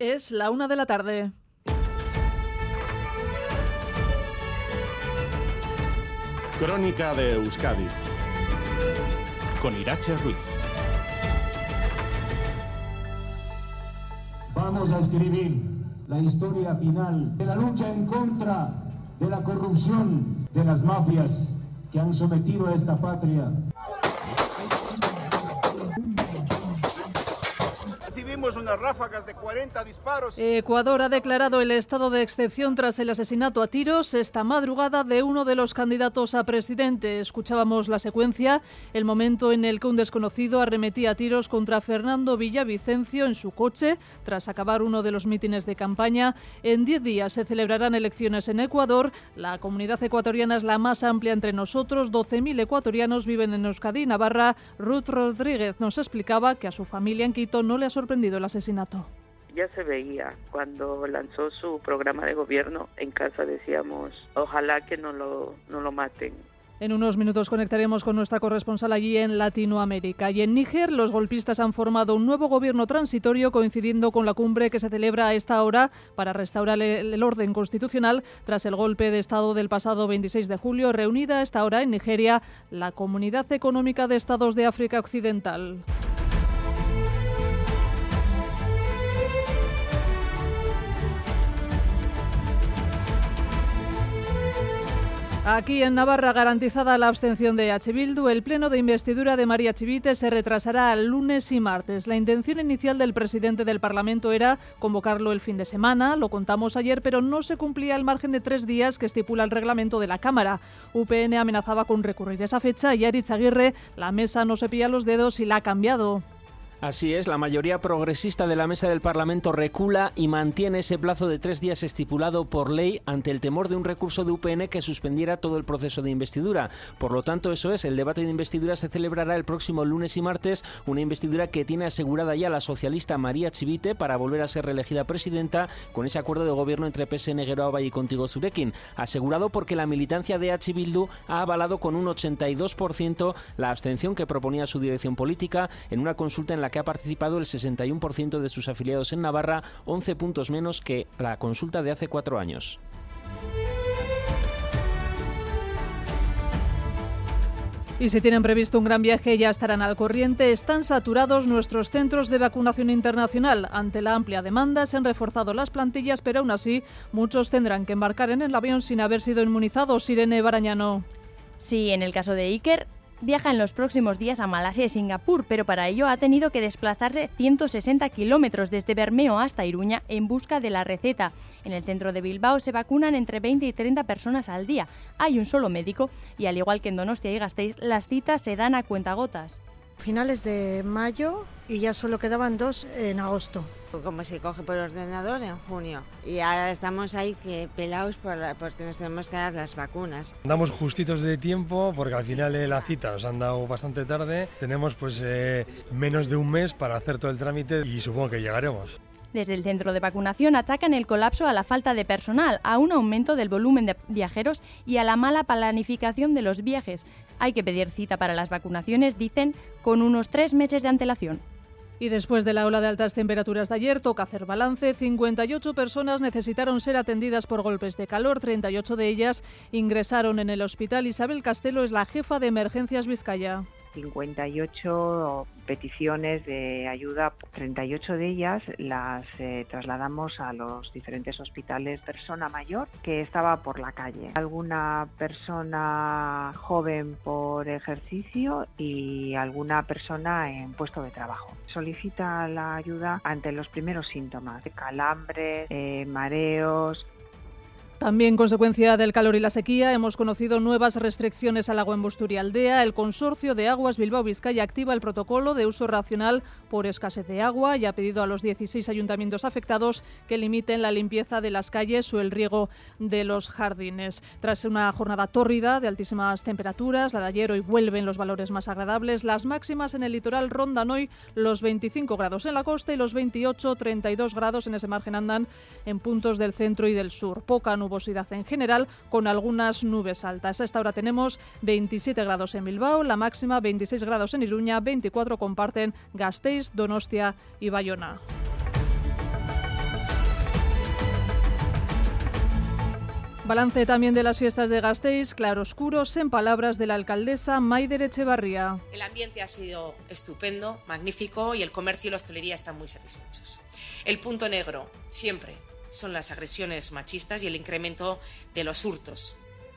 Es la una de la tarde. Crónica de Euskadi con Irache Ruiz. Vamos a escribir la historia final de la lucha en contra de la corrupción de las mafias que han sometido a esta patria Recibimos unas ráfagas de 40 disparos. Ecuador ha declarado el estado de excepción tras el asesinato a tiros esta madrugada de uno de los candidatos a presidente. Escuchábamos la secuencia, el momento en el que un desconocido arremetía a tiros contra Fernando Villavicencio en su coche tras acabar uno de los mítines de campaña. En 10 días se celebrarán elecciones en Ecuador. La comunidad ecuatoriana es la más amplia entre nosotros. 12.000 ecuatorianos viven en Euskadi Navarra. Ruth Rodríguez nos explicaba que a su familia en Quito no le ha sorprendido el asesinato. Ya se veía cuando lanzó su programa de gobierno en casa decíamos ojalá que no lo, no lo maten. En unos minutos conectaremos con nuestra corresponsal allí en Latinoamérica. Y en Níger, los golpistas han formado un nuevo gobierno transitorio coincidiendo con la cumbre que se celebra a esta hora para restaurar el, el orden constitucional tras el golpe de Estado del pasado 26 de julio, reunida a esta hora en Nigeria la Comunidad Económica de Estados de África Occidental. Aquí en Navarra garantizada la abstención de H. Bildu, el pleno de investidura de María Chivite se retrasará al lunes y martes. La intención inicial del presidente del Parlamento era convocarlo el fin de semana, lo contamos ayer, pero no se cumplía el margen de tres días que estipula el reglamento de la Cámara. UPN amenazaba con recurrir esa fecha y Aritz Aguirre, la mesa no se pilla los dedos y la ha cambiado. Así es, la mayoría progresista de la mesa del Parlamento recula y mantiene ese plazo de tres días estipulado por ley ante el temor de un recurso de UPN que suspendiera todo el proceso de investidura. Por lo tanto, eso es, el debate de investidura se celebrará el próximo lunes y martes, una investidura que tiene asegurada ya la socialista María Chivite para volver a ser reelegida presidenta con ese acuerdo de gobierno entre PSN Geroaba y Contigo Zurekin, asegurado porque la militancia de H. Bildu ha avalado con un 82% la abstención que proponía su dirección política en una consulta en la que ha participado el 61% de sus afiliados en Navarra, 11 puntos menos que la consulta de hace cuatro años. Y si tienen previsto un gran viaje ya estarán al corriente. Están saturados nuestros centros de vacunación internacional. Ante la amplia demanda se han reforzado las plantillas, pero aún así muchos tendrán que embarcar en el avión sin haber sido inmunizados. Irene Barañano. Sí, en el caso de Iker, viaja en los próximos días a Malasia y Singapur, pero para ello ha tenido que desplazarse 160 kilómetros desde Bermeo hasta Iruña en busca de la receta. En el centro de Bilbao se vacunan entre 20 y 30 personas al día. Hay un solo médico y al igual que en Donostia y Gasteiz, las citas se dan a cuentagotas. Finales de mayo y ya solo quedaban dos en agosto. Como se coge por ordenador en junio. Y ahora estamos ahí que pelados por la, porque nos tenemos que dar las vacunas. Andamos justitos de tiempo porque al final eh, la cita nos han dado bastante tarde. Tenemos pues eh, menos de un mes para hacer todo el trámite y supongo que llegaremos. Desde el centro de vacunación atacan el colapso a la falta de personal, a un aumento del volumen de viajeros y a la mala planificación de los viajes. Hay que pedir cita para las vacunaciones, dicen, con unos tres meses de antelación. Y después de la ola de altas temperaturas de ayer, toca hacer balance. 58 personas necesitaron ser atendidas por golpes de calor. 38 de ellas ingresaron en el hospital. Isabel Castelo es la jefa de emergencias Vizcaya. 58 peticiones de ayuda, 38 de ellas las eh, trasladamos a los diferentes hospitales. Persona mayor que estaba por la calle, alguna persona joven por ejercicio y alguna persona en puesto de trabajo. Solicita la ayuda ante los primeros síntomas, calambres, eh, mareos, también consecuencia del calor y la sequía, hemos conocido nuevas restricciones al agua en Busturialdea. El Consorcio de Aguas Bilbao-Vizcaya activa el protocolo de uso racional por escasez de agua y ha pedido a los 16 ayuntamientos afectados que limiten la limpieza de las calles o el riego de los jardines. Tras una jornada tórrida de altísimas temperaturas, la de ayer hoy vuelven los valores más agradables. Las máximas en el litoral rondan hoy los 25 grados en la costa y los 28-32 grados en ese margen andan en puntos del centro y del sur. Poca nubosidad en general con algunas nubes altas. A esta hora tenemos 27 grados en Bilbao, la máxima 26 grados en Iruña, 24 comparten Gasteiz, Donostia y Bayona. Balance también de las fiestas de Gasteiz, claroscuros en palabras de la alcaldesa Maider Echevarría. El ambiente ha sido estupendo, magnífico y el comercio y la hostelería están muy satisfechos. El punto negro, siempre, son las agresiones machistas y el incremento de los hurtos.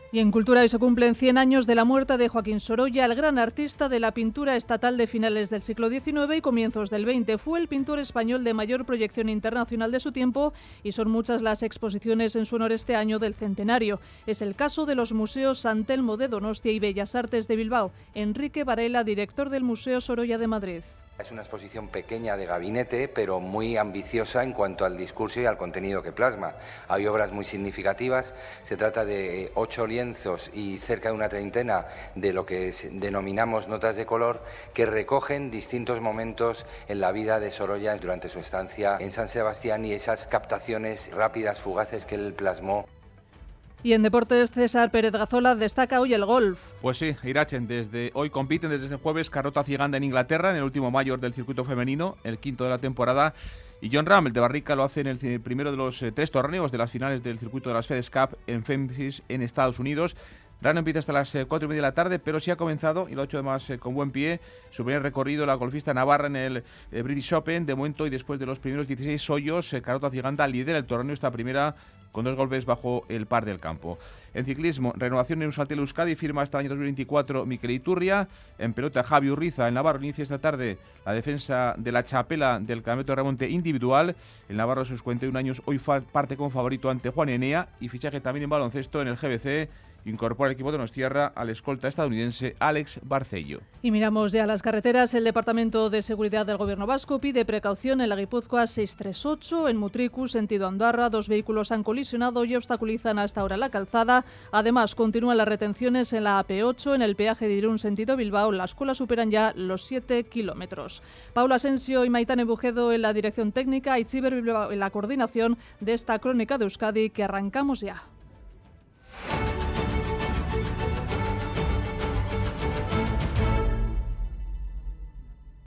Y en Cultura hoy se cumplen 100 años de la muerte de Joaquín Sorolla, el gran artista de la pintura estatal de finales del siglo XIX y comienzos del XX. Fue el pintor español de mayor proyección internacional de su tiempo y son muchas las exposiciones en su honor este año del centenario. Es el caso de los museos San Telmo de Donostia y Bellas Artes de Bilbao. Enrique Varela, director del Museo Sorolla de Madrid. Es una exposición pequeña de gabinete, pero muy ambiciosa en cuanto al discurso y al contenido que plasma. Hay obras muy significativas, se trata de ocho lienzos y cerca de una treintena de lo que denominamos notas de color que recogen distintos momentos en la vida de Sorolla durante su estancia en San Sebastián y esas captaciones rápidas, fugaces que él plasmó. Y en deportes, César Pérez Gazola destaca hoy el golf. Pues sí, Irachen, desde hoy compiten desde este jueves Carrota Ciganda en Inglaterra, en el último mayor del circuito femenino, el quinto de la temporada. Y John Ram, el de Barrica, lo hace en el primero de los eh, tres torneos de las finales del circuito de las FedEx Cup en Memphis, en Estados Unidos. Rano empieza hasta las 4 eh, y media de la tarde, pero sí ha comenzado, y lo ha hecho además eh, con buen pie, su primer recorrido la golfista Navarra en el British Open. De momento y después de los primeros 16 hoyos, Carota Ciganda lidera el torneo esta primera con dos golpes bajo el par del campo. En ciclismo, renovación en Usatel Euskadi, firma hasta el año 2024 Miquel Iturria. En pelota, Javi Urriza. En Navarro inicia esta tarde la defensa de la chapela del campeonato de remonte individual. El Navarro, a sus 41 años, hoy parte como favorito ante Juan Enea y fichaje también en baloncesto en el GBC incorpora el equipo de Nostierra al escolta estadounidense Alex Barcello. Y miramos ya las carreteras. El Departamento de Seguridad del Gobierno Vasco pide precaución en la Guipúzcoa 638, en Mutricu, sentido Andarra. Dos vehículos han colisionado y obstaculizan hasta ahora la calzada. Además, continúan las retenciones en la AP8, en el peaje de Irún, sentido Bilbao. Las colas superan ya los 7 kilómetros. Paula Asensio y Maitane Bujedo en la dirección técnica y Bilbao en la coordinación de esta crónica de Euskadi que arrancamos ya.